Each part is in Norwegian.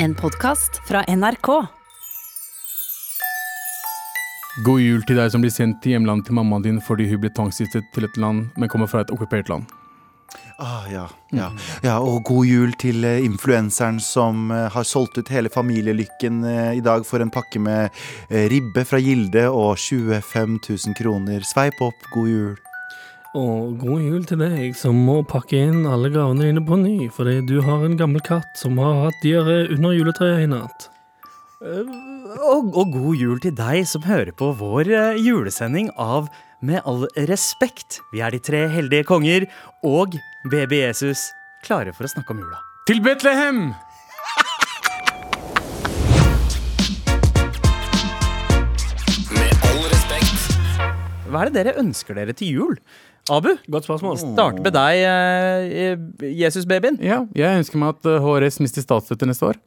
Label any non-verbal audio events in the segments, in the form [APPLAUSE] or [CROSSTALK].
En podkast fra NRK. God jul til deg som blir sendt til hjemlandet til mammaen din fordi hun ble tvangsgiftet til et land, men kommer fra et okkupert land. Ah, ja, ja. ja, og god jul til eh, influenseren som eh, har solgt ut hele familielykken eh, i dag for en pakke med ribbe fra Gilde og 25 000 kroner. Sveip opp, god jul. Og god jul til deg som må pakke inn alle gavene dine på ny fordi du har en gammel katt som har hatt diaré under juletreet i natt. Og, og god jul til deg som hører på vår eh, julesending av Med all respekt. Vi er de tre heldige konger og baby Jesus klare for å snakke om jula. Til Betlehem! Hva er det dere ønsker dere til jul? Abu, Godt spørsmål. start med deg, eh, Jesus-babyen. Ja, jeg ønsker meg at eh, HRS mister statsstøtte neste år.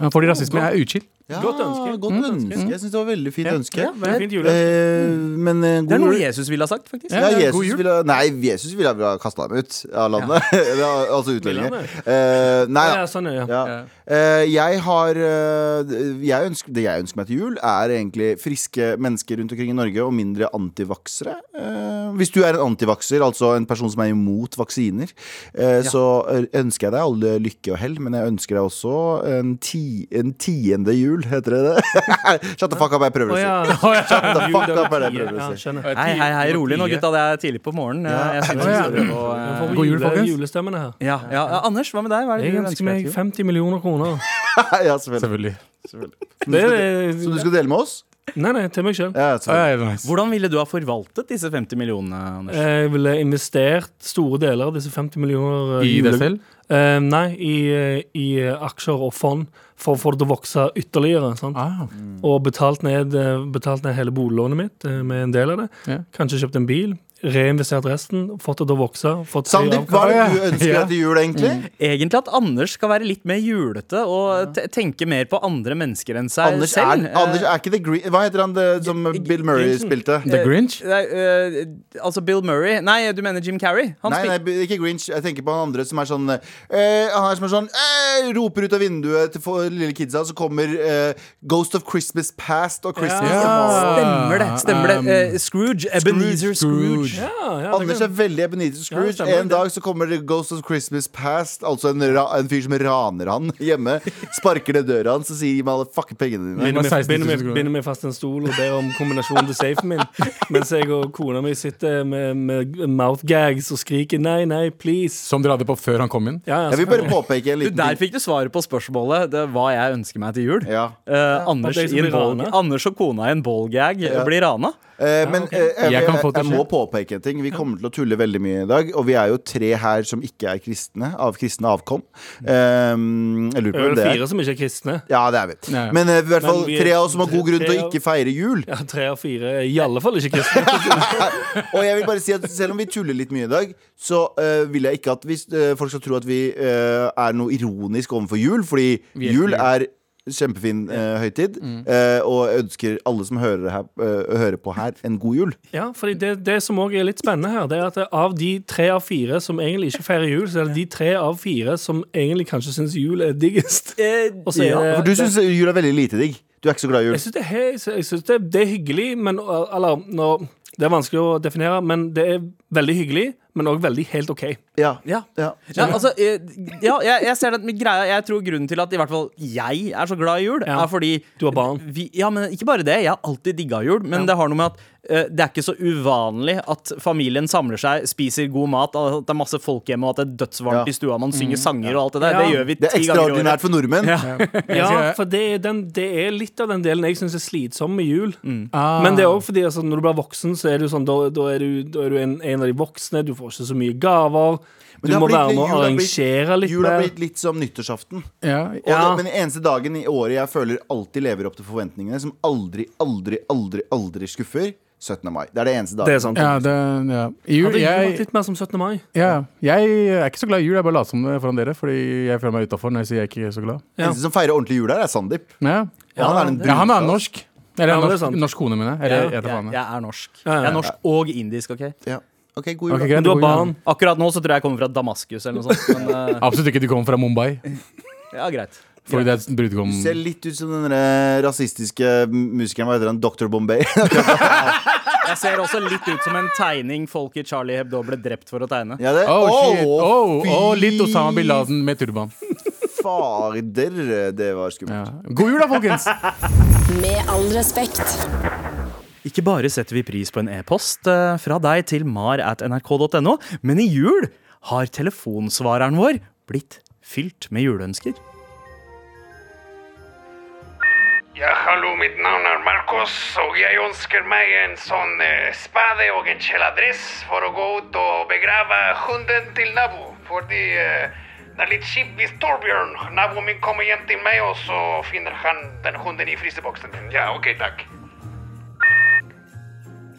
Eh, Fordi rasisme er uchill. Ja, Godt ønske. Godt ønske. Jeg syns det var veldig fint ønske. Veldig fint. Eh, men eh, Det er noe. Jesus ville ha sagt, faktisk. Ja, Ja, Jesus god jul. ville, nei, Jesus ville ha kasta dem ut av landet. [LAUGHS] altså utlendinger. Eh, nei, Ja, sånn, ja. Ja. Eh, jeg har eh, jeg ønsker, Det jeg ønsker meg til jul, er egentlig friske mennesker rundt omkring i Norge og mindre antivaksere. Eh, hvis du er en antivakser, altså en person som er imot vaksiner, eh, så ønsker jeg deg alle lykke og hell, men jeg ønsker deg også en, ti, en tiende jul, heter det det? [LAUGHS] Shut the fuck up, jeg prøver Å si. [LAUGHS] Shut the fuck up, er det jeg prøver å si. Hei, hei, hei, rolig nå, gutta. Det er tidlig på morgenen. Ja. Jeg synes Å, eh, God jul, folkens. julestemmene her. ja, ja, Anders, hva med deg? Hva er det Jeg du ønsker meg 50 millioner kroner. [LAUGHS] ja, selvfølgelig. Selvfølgelig. Det er, Som du skal dele med oss? Nei, nei, til meg sjøl. Ja, nice. Hvordan ville du ha forvaltet disse 50 millionene, Anders? Jeg ville investert store deler av disse 50 millioner eh, I deg selv? Uh, nei, i, eh, i aksjer og fond for å få det til å vokse ytterligere. Sant? Ah, Og betalt ned, betalt ned hele boliglånet mitt med en del av det. Ja. Kanskje kjøpt en bil. Reinvestert resten. Fått det til å vokse. Fått Sandeep, hva er det du ønsker deg til jul, egentlig? Egentlig at Anders skal være litt mer julete og tenke mer på andre mennesker enn seg Anders selv. er, Anders er ikke The Grinch Hva heter han det, som Bill Murray Grinchen. spilte? The Grinch? Uh, uh, altså Bill Murray Nei, du mener Jim Carrey? Han Nei, nei, ikke Grinch. Jeg tenker på han andre som er sånn uh, Han er som er sånn eh, Roper ut av vinduet til for, lille kidsa, så kommer eh, Ghost of Christmas Past og Christmas Ja. Ja. Stemmer det. stemmer det um, Eh, Scrooge. Ebenezer Scrooge. Scrooge. Ja, ja, Anders er veldig Ebenezer Scrooge. Ja, en dag så kommer Ghost of Christmas Past, altså en, ra en fyr som raner han hjemme. [LAUGHS] Sparker ned døra hans og sier 'gi meg alle fucking pengene dine'. Binder meg, fast en stol og ber om kombinasjonen til safen min. [LAUGHS] Mens jeg og kona mi sitter med, med mouthgags og skriker 'nei, nei, please'. Som dere hadde på før han kom inn? Ja, Jeg vil bare påpeke en Du, liten der fikk du svaret på spørsmålet det hva jeg ønsker meg til jul. Ja. Eh, Anders? Anders og kona i en ballgag blir rana. Uh, men ok. eh, jeg, Jeg jeg, kan jeg, må påpeke en ting. Vi kommer til å tulle veldig mye i dag. Og vi er jo tre her som ikke er kristne, av kristne avkom. Um, jeg lurer på hvem det er. fire som ikke er kristne. Ja, det er vi. Nei. Men uh, i hvert fall vi tre av oss som har god grunn til å ikke feire jul. Ja, Tre av fire er i alle fall ikke kristne. [LAUGHS] Og jeg vil bare si at selv om vi tuller litt mye i dag, så uh, vil jeg ikke at hvis, uh, folk skal tro at vi er noe ironisk overfor jul, fordi Vi jul. er kjempefin eh, høytid. eh, og jeg ønsker alle som hører, her, eh, hører på her, en god jul. Ja, for det, det som også er litt spennende her, det er at av de tre av fire som egentlig ikke feirer jul, så er det de tre av fire som egentlig kanskje syns jul er diggest. [LAUGHS] Og så er det- For du syns jul er veldig lite digg. Du er ikke så glad i jul. Jeg syns det, er he- jeg synes det, det er hyggelig, men Eller nå, det er vanskelig å definere, men det er veldig hyggelig, men òg veldig helt OK. Ja. Ja. ja. Ja, altså, eh, ja jeg, jeg ser den greia Jeg tror grunnen til at i hvert fall jeg er så glad i jul, Ja. er fordi Du har barn. vi, Ja, men ikke bare det. Jeg har alltid digga jul. Men det har noe med at uh, det er ikke så uvanlig at familien samler seg, spiser god mat, at det er masse folk hjemme, og at det er dødsvarmt Ja. i stua, man synger sanger og alt det der. Ja. Det gjør vi er ti ganger i året. ekstraordinært for nordmenn. Ja, [LAUGHS] for det er, den, det er litt av den delen jeg syns er slitsom med jul. Ah. Men det er òg fordi altså, når du blir voksen, så er du sånn, da, da er du, da er du en, en av de voksne. Du får ikke så mye gaver. Men Du må blitt være med å arrangere litt Jul har blitt litt som nyttårsaften. Ja. Og Ja. det, men den eneste dagen i året jeg føler alltid lever opp til forventningene, som aldri, aldri, aldri, aldri skuffer, 17. mai. Det er det eneste dagen. Det er sant. Ja, det, ja. Jul, Hadde jul vært jeg, litt mer som 17. mai? ja, jeg er ikke så glad i jul. Jeg bare later som det foran dere, fordi jeg føler meg utafor når jeg sier jeg er ikke er så glad. Ja. eneste som feirer ordentlig jul her, er Sandeep. Ja, han er han er norsk. Eller er norsk, norsk kone, mine. jeg. Eller, Ja. jeg Jeg, jeg. jeg er norsk. Ja, ja, Jeg er norsk og indisk, OK? Ja. Ok, god jul. Ok, greit, Men du har jul. barn. Akkurat nå så tror jeg jeg kommer fra Damaskus eller noe sånt. Men eh, [LAUGHS] Absolutt ikke du kommer fra Mumbai. [LAUGHS] ja, greit. Fordi det er brudgom Du ser litt ut som den der rasistiske musikeren, hva heter han? Dr. Bombay. [LAUGHS] Jeg ser også litt ut som en tegning folk i Charlie Hebdo ble drept for å tegne. ja, det. Oh, shit. Oh, fy oh, litt Osama bin Laden med turban. fader, det var skummelt. Ja. God jul, da, folkens! Med all respekt. Ikke bare setter vi pris på en e-post eh, fra deg til mar at nrk.no, men i jul har telefonsvareren vår blitt fylt med juleønsker. Ja, hallo, mitt navn er Marcos, og jeg ønsker meg en sånn eh, spade og en kjeledress for å gå ut og begrave hunden til nabo. Fordi eh, det er litt kjipt hvis Torbjørn, naboen min, kommer hjem til meg, og så finner han den hunden i fryseboksen. Ja, OK, takk.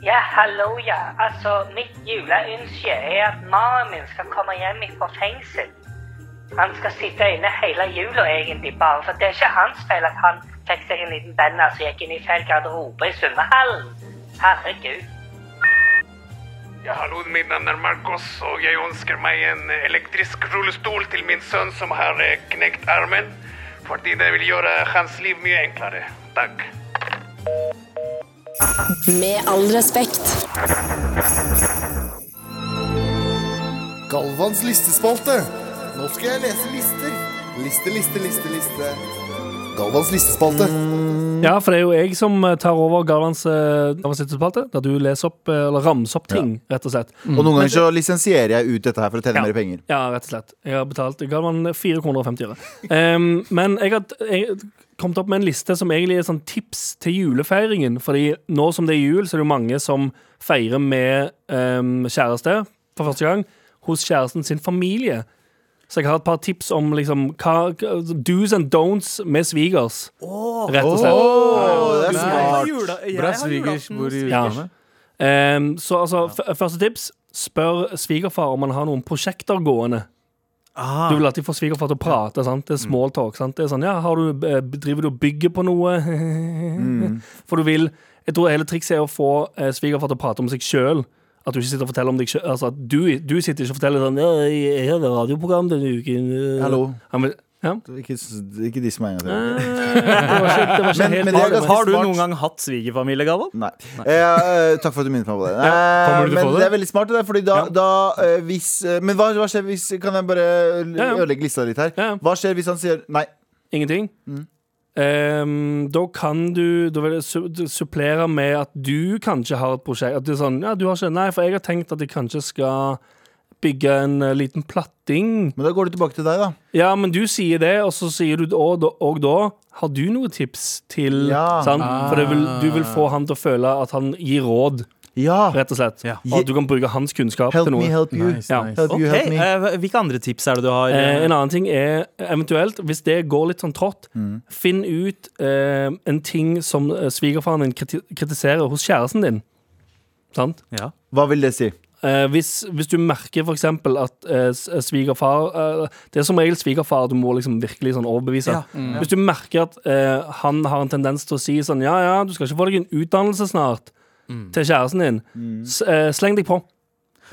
Ja, hallo, ja. Altså, mitt juleønske er at mannen min skal komme hjem fra fengsel. Han skal sitte inne hele jula, egentlig, bare for det er ikke hans feil at han fikk seg en liten banner som gikk inn i feil garderobe i svømmehallen. Herregud. Ja, hallo, mitt navn er Marcos, og jeg ønsker meg en elektrisk rullestol til min sønn som har eh, knekt armen. Fordi det vil gjøre hans liv mye enklere. Takk. Med all respekt. Galvans listespalte. Nå skal jeg lese lister. Liste, liste, liste, liste. Galvans listespalte. Ja, for det er jo jeg som eh, tar over Galvans Galvans listespalte, der du leser opp, eh, eller ramser opp ting, rett og slett. Og noen ganger så lisensierer jeg ut dette her for å tjene Ja. mer penger. Ja, rett og slett. Jeg har betalt Galvan 450 øre. Um, men jeg har jeg, kommet opp med en liste som egentlig er sånn tips til julefeiringen. Fordi nå som det er jul, så er det jo mange som feirer med um, kjæreste for første gang hos kjæresten sin familie. Så jeg har et par tips om liksom, hva, do's and don'ts med svigers. Rett og slett. det er smart. Bra svigers bor i Ja. utlandet. Um, så altså, f første tips spør svigerfar om han har noen prosjekter gående. Ah. Du vil alltid få svigerfar til å prate. Sant? Det er small talk. Sant? Det er sånn, ja, har du, eh, Driver du og bygger på noe? [LAUGHS] For du vil Jeg tror hele trikset er å få eh, svigerfar til å prate om seg sjøl. At du ikke sitter og forteller om deg selv Altså at du, du sitter ikke og forteller sånn Ja, jeg hadde radioprogram denne uken. eh». Hallo. Han vil, ja. Ikke, ikke diss meg en gang til. Eh, er [LAUGHS] Har du noen gang hatt svigerfamiliegaver? Nei. Nei. Eh, takk for at du minnet meg på det. Eh, du til å men det? det er veldig smart. Det fordi da, da eh, hvis eh, Men hva, hva skjer hvis Kan jeg bare Ja, ja. ødelegge lista litt her? Ja. Hva skjer hvis han sier nei? Ingenting. Mm. Ehm, da kan du Da vil jeg supplere med at du kanskje har et prosjekt. At det er sånn, ja, du har ikke Nei, for jeg har tenkt at jeg kanskje skal bygge en uh, liten platting. Men da går det tilbake til deg, da. Ja, men du sier det, og så sier du og, da- og da Har du noe tips til Ja. sant? For det vil, du vil få han til å føle at han gir råd, Ja! rett og slett. Ja. Og at du kan bruke hans kunnskap Help til noe. me, help you. Nice, Ja. nice. Help you, help me. eh, Hvilke andre tips er det du har? Eh, en annen ting er eventuelt, hvis det går litt sånn trått, finn ut eh, en ting som eh, svigerfaren din kriti kritiserer hos kjæresten din. Sant? ja. Hva vil det si? Eh, hvis, hvis du merker for eksempel at eh, svigerfar eh, Det er som regel svigerfar du må liksom virkelig sånn overbevise. Ja. Hvis du merker at eh, han har en tendens til å si sånn Ja, ja, du skal ikke få deg en utdannelse snart til kjæresten din. S eh, sleng deg på.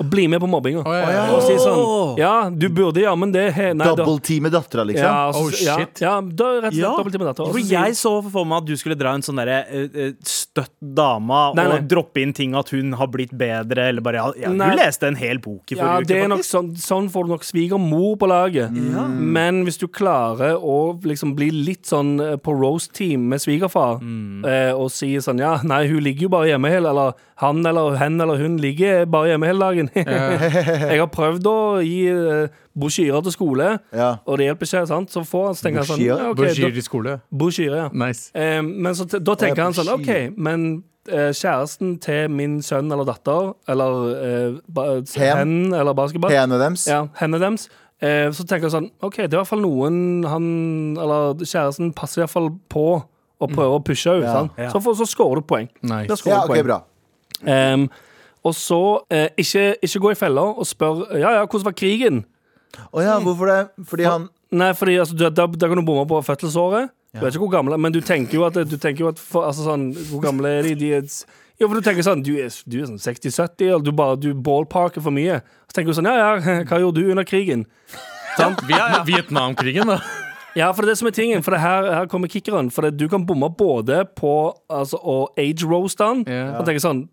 Og bli med på mobbinga. Oh, ja, ja. Og si sånn Ja, du burde jammen det. He, nei, da- Double-teame dattera, liksom? Ja, Oh, shit. ja, da rett og slett Ja, med datter. Og for så jeg så for meg at du skulle dra en sånn derre uh, eh, støtt dama Nei, nei. og droppe inn ting at hun har blitt bedre, eller bare ja, ja, Du leste en hel bok i ja, forrige det er uke, nok sånn, sånn får du nok svigermor på laget. Men hvis du klarer å liksom bli litt sånn eh, på roast-team med svigerfar, eh, og sier sånn Ja, nei, hun ligger jo bare hjemme hele Eller han eller hen eller hun ligger bare hjemme hele dagen. [LAUGHS] jeg har prøvd å gi eh, brosjyrer til skole, Ja. og det hjelper ikke. sant? Så får han så tenker han sånn Brosjyrer? ja, ok, Brosjyrer i skole. Brosjyrer, ja. Nice. Eh, men så, da tenker han sånn OK, men eh, kjæresten til min sønn eller datter, eller eh, Hen. hen eller basketball Henne dems. Ja, henne dems. Eh, så tenker han sånn OK, det er i hvert fall noen han Eller kjæresten passer i hvert fall på og prøver å pushe henne. Ja. Ja. Så, får- så scorer du poeng. Nice. Da scorer Ja, du ok, poeng. bra. Em, og så eh, ikke, ikke gå i fella og spør Ja, ja, hvordan var krigen? Å ja, hvorfor det? Fordi han Nei, fordi altså, du, da, da kan du bomme på fødselsåret. Du vet ikke hvor gamle, men du tenker jo at, du tenker jo at for, altså, sånn, Hvor gamle er de? de er, jo, for du tenker sånn Du er, du er sånn 60-70, eller du bare du ballparker for mye. Så tenker du sånn Ja, ja, [LAUGHS] hva gjorde du under krigen? Sant? Vi er Vietnamkrigen, da. Ja, for det er det som er tingen. For det her, her kommer kickeren. For det, du kan bomme både på altså, å age roaste han, Ja. og sånn,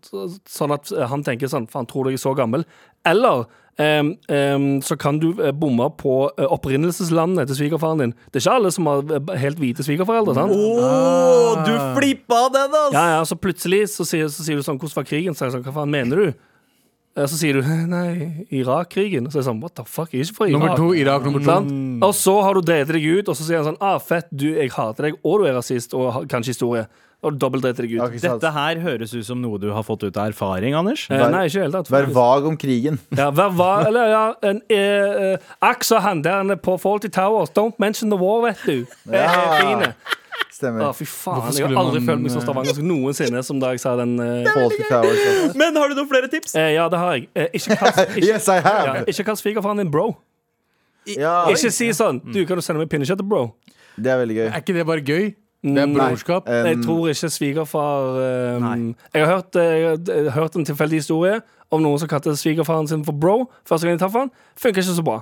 sånn at han tenker sånn Faen, tror du jeg er så gammel? Eller um, um, så kan du eh, bomme på eh, opprinnelseslandet til svigerfaren din. Det er ikke alle som har eh, helt hvite svigerforeldre. sant? Å, du flippa den, altså! Ja, ja, så plutselig så sier, så sier du sånn Hvordan var krigen? Så jeg sånn, Hva faen mener du? Eh, Så sier du [LAUGHS] Nei, Irak-krigen. Så er det sånn What the fuck? Jeg er ikke fra Irak. Nummer to, Irak. Nummer to. Sant? Og så har du drevet deg ut, og så sier han sånn Ah, fett, du, jeg hater deg, og du er rasist, og har kanskje historie. Og du dobbeltdrevet deg ut. Sant? Dette her høres ut som noe du har fått ut av erfaring, Anders. Eh, nei, ikke helt da tatt. Vær vag om krigen. [LAUGHS] Ja, vær vag, eller ja, en eh, eh, Aks og han der på Faulty Towers. Don't mention the war, vet du. Det er Ja. [LAUGHS] fine. Stemmer. Å, fy faen. Jeg har aldri man, følt meg så eh, stavangersk noensinne som da jeg sa den. eh, Fawlty Towers. altså. Men har du noen flere tips? eh, ja, det har jeg. Eh, ikke kall [LAUGHS] ikke, Yes, I have. ja, ikke kall svigerfaren din bro. Ja, Ikke si sånn Du, kan du sende meg pinnekjøttet, bro? det er veldig gøy. Er ikke det bare gøy? Det er brorskap. Nei. Jeg Um, tror ikke svigerfar eh, Nei. Jeg har hørt, eh, jeg har hørt en tilfeldig historie om noen som kalte svigerfaren sin for bro første gang de traff han. Funka ikke så bra.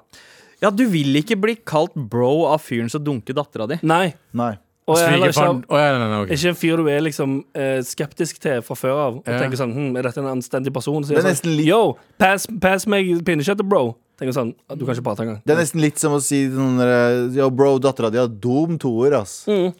Ja, du vil ikke bli kalt bro av fyren som dunker dattera di. Nei. Nei. Og jeg er heller ikke, oh, ja, nei, nei, okay. ikke en fyr du er liksom eh, skeptisk til fra før av. Og Ja. tenker sånn hm, Er dette en anstendig person? Så Det er sånn, litt- Yo, pass, pass meg pinnekjøttet, bro. Tenker sånn Du kan ikke prate engang. Det er nesten litt som å si sånn Yo, bro, dattera di har dum toer, ass. Mm.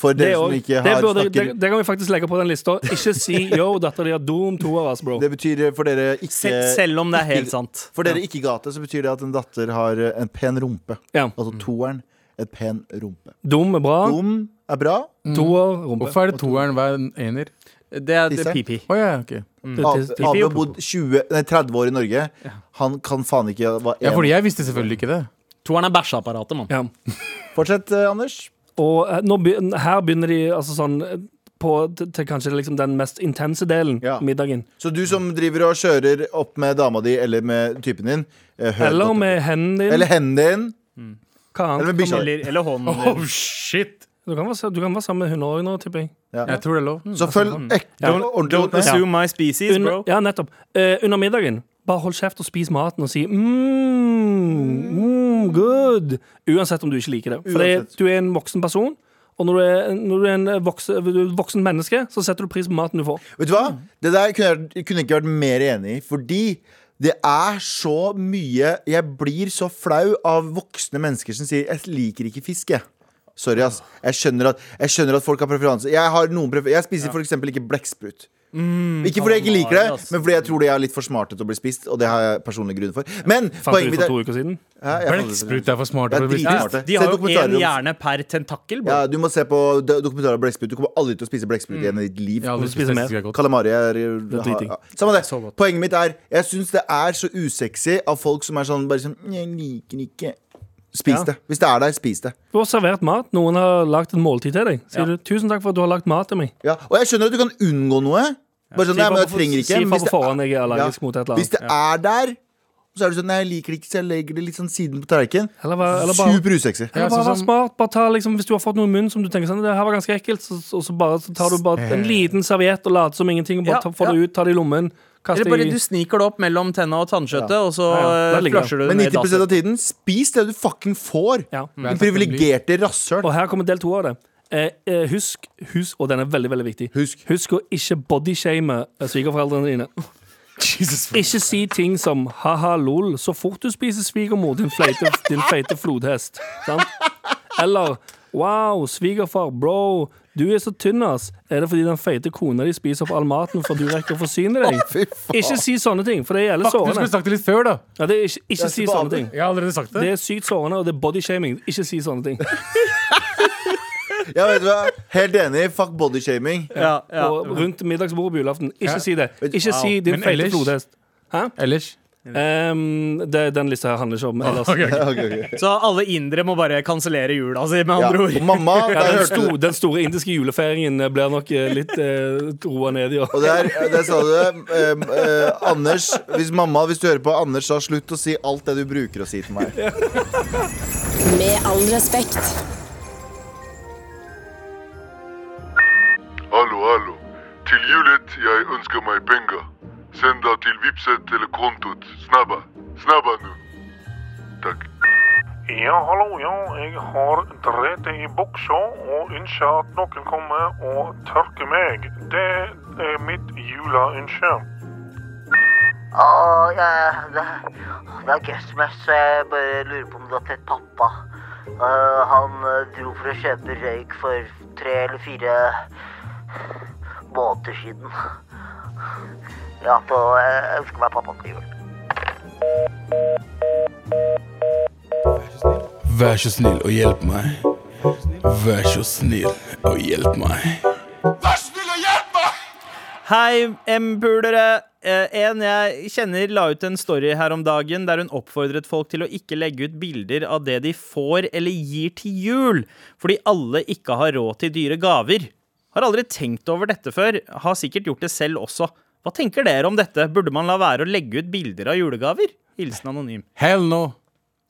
For dere som ikke ikke det, har burde, det, snakker det kan vi faktisk legge på den lista. Ikke si yo, dattera di har dum toer, ass, bro. Det betyr for dere ikke Selv, selv om det er helt ikke- sant. For dere ikke gate, så betyr det at en datter har en pen rumpe. Ja. Altså toeren. Et pen rumpe. Dum er bra. Dum er bra. Toer, rumpe. Hvorfor er det toeren hver ener? Det er, det er PP. Å ja, okay. mm. Abe har bodd 20, nei, 30 år i Norge. Han kan faen ikke hva Ja, fordi jeg visste selvfølgelig ikke det. Toeren er bæsjeapparatet, mann. Ja. Fortsett, eh, Anders. Og eh, nå, be- her begynner de altså sånn eh, på, til, til kanskje liksom den mest intense delen, Ja. middagen. Så du som driver og kjører opp med dama di eller med typen din eh, hør Eller godt med hendene dine. Eller hendene din. Hva Eller annet? med bikkja. Eller, eller hånden Oh, shit! Du kan, være, du kan være sammen med hunder òg nå, tipper jeg. Jeg tror det er lov. Så følg ekte Ja. ordentlig Don't assume my species, bro. ja, nettopp. Eh, under middagen, bare hold kjeft og spis maten og si mm, mm, good. Uansett om du ikke liker det. For det, Uansett. du er en voksen person. Og når du er, når du er en voksen, du er et voksen menneske, så setter du pris på maten du får. Vet du hva? Det der kunne jeg kunne jeg ikke vært mer enig i. Fordi det er så mye Jeg blir så flau av voksne mennesker som sier 'jeg liker ikke fisk', jeg. Sorry, ass. Jeg skjønner at, jeg skjønner at folk har preferanse. Jeg, har jeg spiser for eksempel ikke blekksprut. Ikke fordi jeg ikke liker det, men fordi jeg tror de er litt for smarte til å bli spist. Og det har jeg personlig grunn for. Men Fant poenget mitt er to uker siden? Blekksprut er for smarte er å bli spist. De har jo én hjerne per tentakkel. bro. Ja, du må se på do- dokumentarer om blekksprut. Du kommer aldri til å spise blekksprut igjen i ditt liv. Ja, Du spiser mer. er. Kalamari er, er Samme det. Poenget mitt er Jeg syns det er så usexy av folk som er sånn bare sånn Jeg liker ikke Spis Ja. det. Hvis det er der, spis det. Du har servert mat. Noen har lagd en måltid til deg. Sier du 'tusen takk for at du har lagd mat til meg'. Ja. Og jeg skjønner at du kan unngå noe. Bare sånn, Si nei, men jeg trenger ikke Si fra hvis på forhånd jeg er ja. allergisk mot et eller Hvis annet. det er der, så er det sånn Nei, jeg liker det ikke, så jeg legger det litt sånn siden på tallerkenen. Super usexy. Ja, Eller bare sånn vær smart. Bare ta, liksom, hvis du har fått noe i munnen som du tenker sånn Det her var ganske ekkelt, så, og så bare så tar du bare en liten serviett og later som ingenting. Og bare Ja, ta, får det ut, ta det i lommen. Eller bare i du sniker det opp mellom tenna og tannkjøttet, og så Ja, ja. Der eh, ligger det. flusher du det Men ned i 90 dasset. av tiden, spis det du fucking får. Ja. Din privilegerte rasshøl. Og her kommer del to av det. Eh, eh, husk, husk, og den er veldig veldig viktig Husk. Husk å ikke bodyshame eh, svigerforeldrene dine. Jesus. Ikke si ting som 'ha-ha, lol' så fort du spiser svigermor, din feite, din feite flodhest. Sant? Eller 'wow, svigerfar, bro, du er så tynn, ass'. Er det fordi den feite kona di spiser opp all maten for du rekker å forsyne deg? Fy faen. Ikke si sånne ting, for det er jævlig Fuck, du skulle sagt det litt før, da. Ja, det er ikke, ikke si sånne ting. Jeg har allerede sagt det. Det er sykt sårende, og det er bodyshaming. Ikke si sånne ting. [LAUGHS] Ja, vet du hva? Helt enig. Fuck bodyshaming. Ja, ja. Og rundt middagsbordet på julaften, ikke Ja. si det. Ikke si din Men feite ellers- flodhest. Ellers. Um, det, den lista her handler ikke om ellers. Okay, okay. [LAUGHS] okay, ok, ok. Så alle indere må bare kansellere jula si, med Ja. ord. Mamma, Ja, den, sto, den store indiske julefeiringen eh, blir nok eh, litt eh, roa ned i år. Og der, der sa du det. Um, eh, Anders, hvis mamma, hvis du hører på, Anders sa slutt å si alt det du bruker å si til meg. Med all respekt. Hallo, hallo. Til julet jeg ønsker meg penger. Send da til Vipset eller kontot. Snabba. Snabba nå. Takk. Ja, hallo, ja. Jeg har drete i buksa og ønsker at noen kommer og tørker meg. Det er mitt juleønske. Å, ja, det, det er Christmas, så jeg bare lurer på om du har sett pappa. Uh, han eh, dro for å kjøpe røyk for tre eller fire måneder siden. Ja, så jeg ønsker meg pappa til jul. Vær så snill og hjelp meg. Vær så snill og hjelp meg. Vær så snill og hjelp meg! Hei, M-pulere. Eh, En jeg kjenner la ut en story her om dagen der hun oppfordret folk til å ikke legge ut bilder av det de får eller gir til jul, fordi alle ikke har råd til dyre gaver. Har aldri tenkt over dette før, har sikkert gjort det selv også. Hva tenker dere om dette? Burde man la være å legge ut bilder av julegaver? Hilsen anonym. Hell no.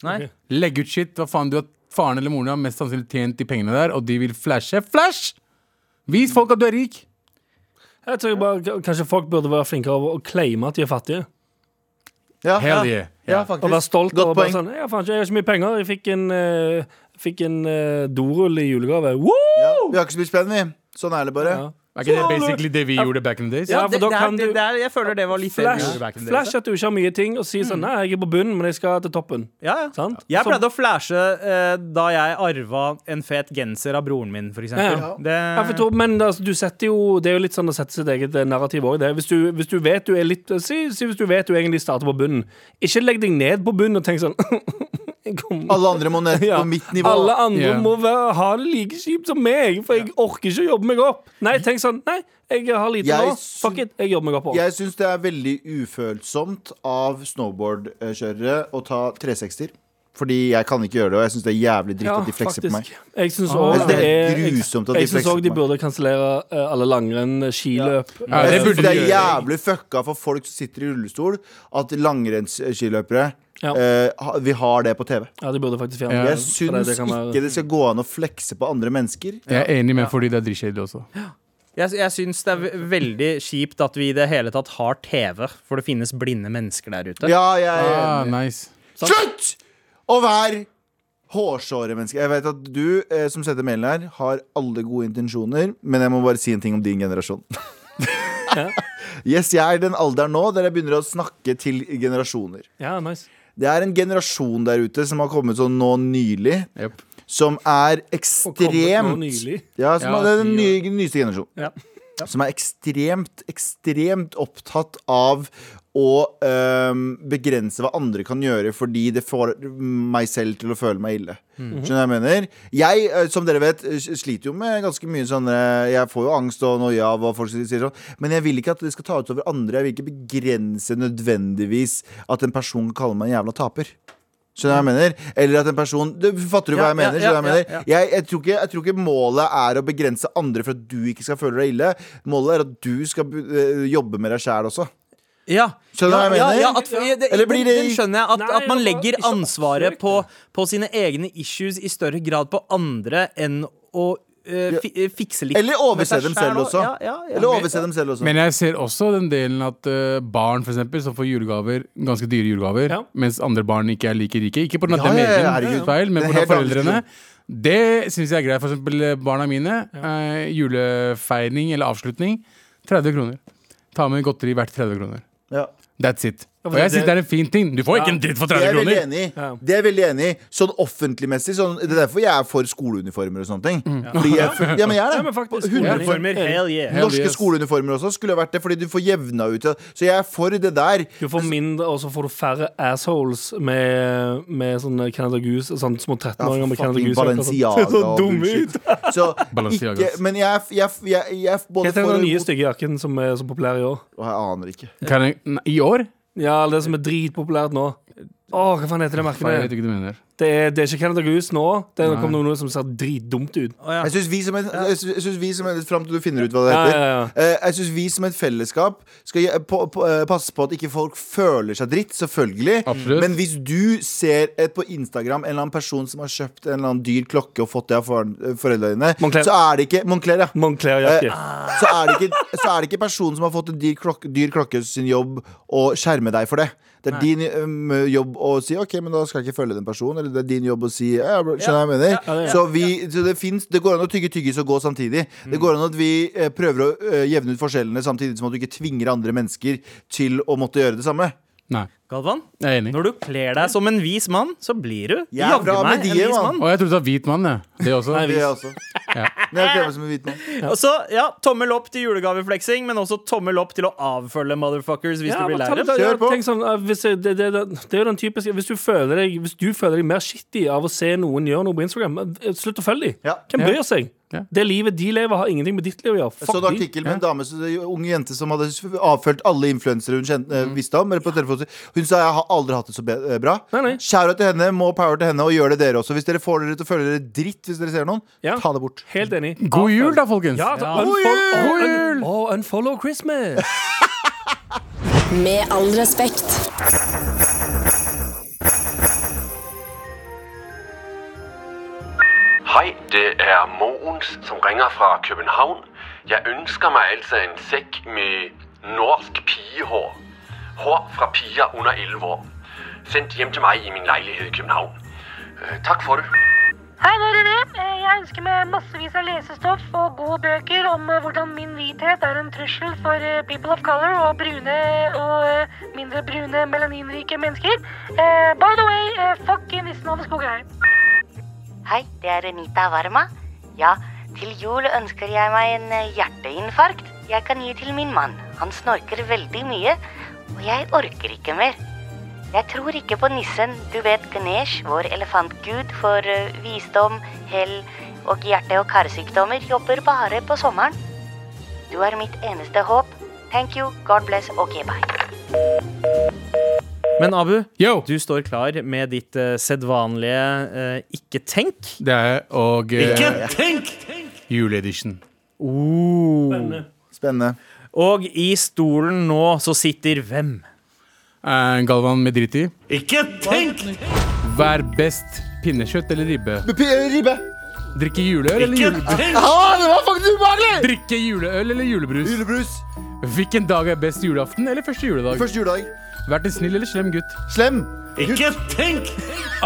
Nei? Legg ut shit. Hva faen, du har Faren eller moren har mest sannsynlig tjent de pengene der, og de vil flashe. Flash! Vis folk at du er rik. Jeg tror bare Kanskje folk burde være flinkere av å claime at de er fattige. Ja, Hell yeah. ja, Og være stolt Godt over poeng. sånn, jeg, har faen jeg har ikke mye penger. Jeg fikk en, uh, fikk en uh, dorull i julegave. Woo! Ja, vi har ikke så mye spenn, vi. Sånn er det bare. Ja. Er ikke det basically det vi gjorde back in the days? Ja, for det, da kan det, du- det er, jeg føler det var litt Flash, gjorde back in the days, flash at du ikke har mye ting, og si sånn Nei, jeg er på bunnen, men jeg skal til toppen. Ja, ja. Sant? Jeg pleide å flashe eh, da jeg arva en fet genser av broren min, for eksempel. Ja. Det, men altså, du setter jo Det er jo litt sånn å sette sitt eget eh, narrativ òg. Hvis, du- hvis du vet du er litt si, si hvis du vet du egentlig starter på bunnen. Ikke legg deg ned på bunnen og tenk sånn [LAUGHS] [LAUGHS] Alle andre må ned Ja. på mitt nivå. Alle andre yeah. må være, ha det like kjipt som meg, for jeg orker ikke å jobbe meg opp. Nei, tenk sånn Nei, jeg har lite Jeg nå. Fuck it, jeg jobber meg oppover. Jeg syns det er veldig ufølsomt av snowboardkjørere å ta 360-er. Fordi jeg kan ikke gjøre det, og jeg syns det er jævlig dritt at de flekser på meg. Jeg syns òg synes det er grusomt at de Jeg syns flekser òg de på meg. burde kansellere eh, alle langrenn, skiløp. Ja, Jeg det synes det er jævlig fucka for folk som sitter i rullestol, at langrennsskiløpere Ja. Uh, vi har det på TV. Ja, de burde faktisk fjerne Ja. Jeg syns det- det kan være- ikke det skal gå an å flekse på andre mennesker. Jeg er enig med fordi det er dritkjedelig også. jeg jeg syns det er veldig kjipt at vi i det hele tatt har TV, for det finnes blinde mennesker der ute. Ja, jeg jeg, Ah, nice. Slutt å være hårsåre mennesker. Jeg vet at du eh, som setter mailen her, har alle gode intensjoner, men jeg må bare si en ting om din generasjon. [LAUGHS] yes, jeg er i den alderen nå der jeg begynner å snakke til generasjoner. Ja, nice. Det er en generasjon der ute som har kommet sånn nå nylig, Yep. som er Og ekstremt. Ja, som Ja, er den nye, nyeste generasjonen. Ja. Som er ekstremt, ekstremt opptatt av å øhm, begrense hva andre kan gjøre fordi det får meg selv til å føle meg ille. Skjønner du hva jeg mener? Jeg, øh, som dere vet, øh, sliter jo med ganske mye sånn øh, Jeg får jo angst og noia av hva folk sier sånn, men jeg vil ikke at det skal ta ut over andre. Jeg vil ikke begrense nødvendigvis at en person kan kalle meg en jævla taper. Skjønner du hva jeg mener? Eller at en person du, Fatter du hva Ja, jeg mener? ja, hva jeg ja, mener? Jeg, jeg, tror ikke, jeg tror ikke målet er å begrense andre for at du ikke skal føle deg ille. Målet er at du skal øh, jobbe med deg sjæl også. Ja. Skjønner du hva jeg mener? Ja, at, ja, det, Eller blir det- den skjønner jeg. At, Nei, at man legger ikke ansvaret på, på sine egne issues i større grad på andre enn å fi, eh, fikse litt Eller overse dem selv også. Ja, ja, ja. Eller overse dem selv også. Men jeg ser også den delen at eh, barn for eksempel, som får julegaver, ganske dyre julegaver, Ja. mens andre barn ikke er like rike. Ikke pga. Ja, det ja, ja, egen feil, men Det er pga. helt foreldrene. Det syns jeg er greit. For eksempel eh, barna mine. eh, julefeiring eller avslutning 30 kroner. Ta med godteri verdt 30 kroner. Ja. That's it. Og jeg det- syns det er en fin ting. Du får Ja. ikke en dritt for Det 30 er veldig kroner. enig Det er jeg veldig enig i. Sånn offentligmessig. Sånn, det er derfor jeg er for skoleuniformer og sånne ting. Fordi jeg, ja, men jeg er det. Skoleuniformer, faktisk, 100 Uniformer, hell yeah. Norske yes. skoleuniformer også skulle ha vært det, fordi du får jevna ut. Så jeg er for det der. Du får mindre, og så får du færre assholes med, med sånne Canada Goose. Sånne små 13-åringer med Canada Goose. Balenciaga [LAUGHS] Så og dumme bullshit. ut. [LAUGHS] Så ikke. Men jeg, jeg, jeg, jeg både Hva heter den nye stygge jakken som er så populær i år? Jeg aner ikke. Kan jeg, I år? Ja, det som er dritpopulært nå. Åh, hva faen heter det merket? Jeg vet ikke hva du mener. Det er, det er ikke Canada Goose nå. Det er- kom noe som ser dritdumt ut. Jeg syns vi som et, jeg synes- jeg synes vi som et Fram til du finner ut hva det Ja, heter. ja, ja. Eh, Jeg syns vi som et fellesskap skal gje- på, på, eh, passe på at ikke folk føler seg dritt, selvfølgelig. Absolutt. Men hvis du ser et på Instagram en eller annen person som har kjøpt en eller annen dyr klokke og fått det av faren- eh, foreldrene dine, Moncler. så er det ikke Moncler, ja. Moncler-jakke. Eh, så, er det ikke, så er det ikke personen som har fått en dyr klokke, dyr klokke sin jobb å skjerme deg for det. Det er din um, jobb å si OK, men da skal jeg ikke følge den personen. Eller Det er din jobb å si ja, bro, Skjønner du hva jeg mener? Ja, ja, ja. Så, vi, så det, finnes, det går an å tygge tyggis og gå samtidig. Mm. Det går an at vi eh, prøver å eh, jevne ut forskjellene, samtidig som at du ikke tvinger andre mennesker til å måtte gjøre det samme. Nei. Galvan, Jeg er enig. når du kler deg som en vis mann, så blir du Jeg er jaggu bra meg med en de, vis mann. mann. Og jeg trodde det var hvit mann, jeg. Det også. Nei, Det er jeg også. Ja. Men jeg kler meg som en hvit mann. Og så, ja, tommel opp til julegavefleksing, men også tommel opp til å avfølge motherfuckers hvis Ja, du blir men lei ta- dem. ta- Kjør på. tenk sånn, eh, hvis jeg, det, det, det, det er jo den typiske Hvis du føler deg Hvis du føler deg mer shitty av å se noen gjøre noe på Instagram, eh, slutt å følge dem. Ja. Hvem bryr seg? Ja. Det livet de lever, har ingenting med ditt liv å gjøre. Jeg så Fuck en de. artikkel med en dame, som- en ung jente som hadde avfølt alle influensere hun kjente, eh, visste om. Eller på telefonen sin. Hun sa jeg har aldri hatt det så eh, bra. Nei, til henne, må power til henne, og gjør det dere også. Hvis dere får dere til å føle dere dritt hvis dere ser noen, Ja. ta det bort. Helt enig. God jul, da, folkens. Ja, Ja. God oh, jul! un, oh, unfollow Christmas. [LAUGHS] Med all respekt. Hei, det er Moens som ringer fra København. Jeg ønsker meg altså en sekk med norsk pigehår. Hår fra piger under 11 år. Sendt hjem til meg i min leilighet i København. Øh, Takk for det. Hei, det er René. Eh, Jeg ønsker meg massevis av lesestoff og gode bøker om eh, hvordan min hvithet er en trussel for people of color og brune og mindre brune melaninrike mennesker. Eh, By the way, fuck nissen over skogreier. Hei, det er Anita Varma. Ja, til jul ønsker jeg meg en hjerteinfarkt jeg kan gi til min mann. Han snorker veldig mye, og jeg orker ikke mer. Jeg tror ikke på nissen, du vet Ganesh, vår elefantgud for eh, visdom, hell og hjerte- og karsykdommer, jobber bare på sommeren. Du er mitt eneste håp. Thank you, God bless, ok, bye. Men Abu, Yo! du står klar med ditt uh, sedvanlige uh, ikke tenk. Det er og uh, Juleedition. Spennende. Og i stolen nå så sitter hvem? Eh, Galvan med dritt i. Ikke tenk! Vær best pinnekjøtt eller ribbe? P- Ribbe! Drikke juleøl eller julebrus? Ah, det var faktisk ubehagelig! Drikke juleøl eller julebrus? Julebrus. Hvilken dag er best, julaften eller første juledag? Første juledag. Vært en snill eller slem gutt? Slem. Ikke tenk!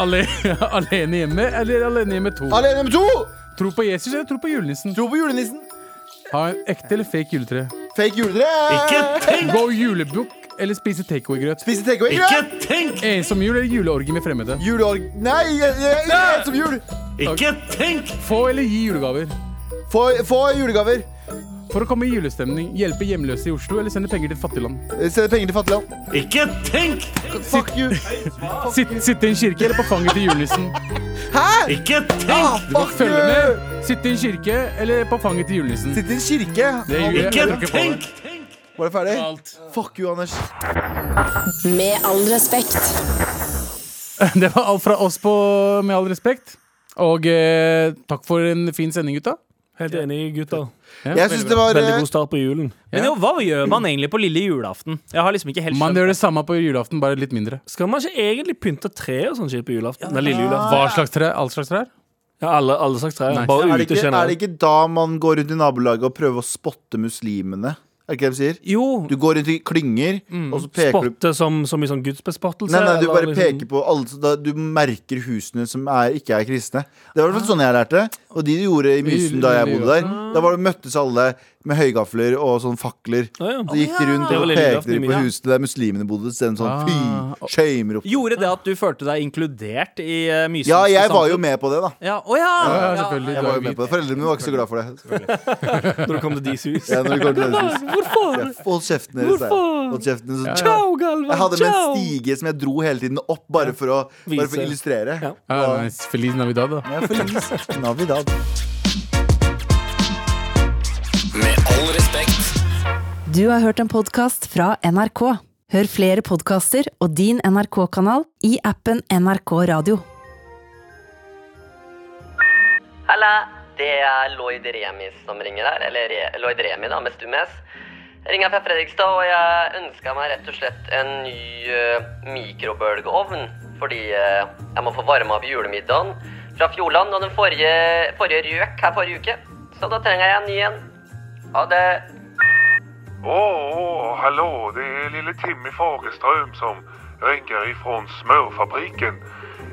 Ale [LAUGHS] alene hjemme eller alene hjemme to? Alene hjemme to. Tro på Jesus eller tro på julenissen? Tro på julenissen. Ha en ekte eller fake juletre? Fake juletre. Gå julebukk eller spise takeaway-grøt? Spise takeaway-grøt! Ikke tenk! Ensom jul eller juleorgie med fremmede? Juleorg... Nei, jeg, jeg, jeg, som jul. Ikke tenk! Få eller gi julegaver? Få, få julegaver. For å komme i julestemning, hjelpe hjemløse i Oslo eller sende penger til et fattigland? Send penger til fattigland. Ikke tenk! Fuck you. Sitt, sitte i en kirke eller på fanget til julenissen? Hæ? Ikke tenk! Ah, Du må følge med. Sitte i en kirke eller på fanget til julenissen? Sitte i en kirke. Det jul, jeg, jeg tror ikke tenk! Var det ferdig? Alt. Fuck you, Anders. Med all respekt. [LAUGHS] Det var alt fra oss på Med all respekt. Og eh, takk for en fin sending, gutta. Helt enig, gutter. Ja, Jeg syns det var Veldig eh, god start på julen. Men jo, hva gjør man egentlig på lille julaften? Jeg har liksom ikke helt Man skjønt gjør det samme på julaften, bare litt mindre. Skal man ikke egentlig pynte tre og sånn shit på julaften? Nei, lille julaften. Hva slags tre? All slags trær? Ja, alle, alle slags trær. Bare er, det ute ikke, er det generelt. ikke da man går rundt i nabolaget og prøver å spotte muslimene? Er det ikke det de sier? Jo, Du går rundt i klynger, og så peker du spotte som, som i sånn gudsbespottelse. Nei, nei, du eller bare liksom- peker på alle, så da, Du merker husene som er, ikke er kristne. Det var i hvert fall sånn jeg lærte. Og de gjorde i Mysen da jeg bodde der. Da var det, møttes alle med høygafler og sånn fakler. Ja, ja. Så gikk de rundt og pekte på husene der muslimene bodde. Så sånn Ah. fy, skjøymer opp. Gjorde det at du følte deg inkludert i uh, Mysen? Ja, jeg var jo med på det, da. Ja, oh, ja! Ja, ja, selvfølgelig. Jeg var jo med på det Foreldrene mine var ikke så glad for det. [LAUGHS] Når du kom til deres hus. Ja, når du kom til deres hus. [LAUGHS] Hvorfor? hold kjeften deres. Hold kjeften deres. Ciao, Galvan! Jeg hadde med en stige som jeg dro hele tiden opp, bare for å, bare for å illustrere. Ja. Ja, nice. Feliz Navidad, da. Ja, feliz Navidad. Med all respekt. Du har hørt en podkast fra NRK. Hør flere podkaster og din NRK-kanal i appen NRK Radio. Halla, det er Lloyd Remi som ringer her. Eller Re Lloyd Remi, da, med stum S. Jeg ringer fra Fredrikstad, og jeg ønska meg rett og slett en ny uh, mikrobølgeovn. Fordi uh, jeg må få varma opp julemiddagen fra Fjordland, og den forrige, forrige røk her forrige uke. Så da trenger jeg en ny en. Ha det. Åh, hallo. det er lille Timmy Fagerstrøm som ringer ifrån smørfabrikken.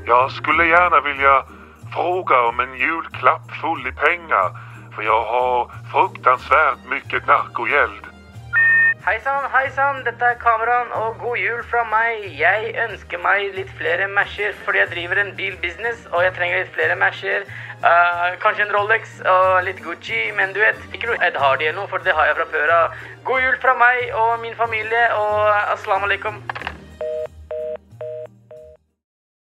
Jeg skulle gjerne vilja fråga om en julklapp full i penger, for jeg har fruktansvært mye narkogäld. Hei sann, hei sann, dette er Kameraen, og god jul fra meg. Jeg ønsker meg litt flere Masher, fordi jeg driver en bilbusiness, og jeg trenger litt flere Masher. Uh, kanskje en Rolex og litt Gucci, men du vet, ikke noe Ed Hardy eller noe, for det har jeg fra før av. God jul fra meg og min familie, og aslam alaikum.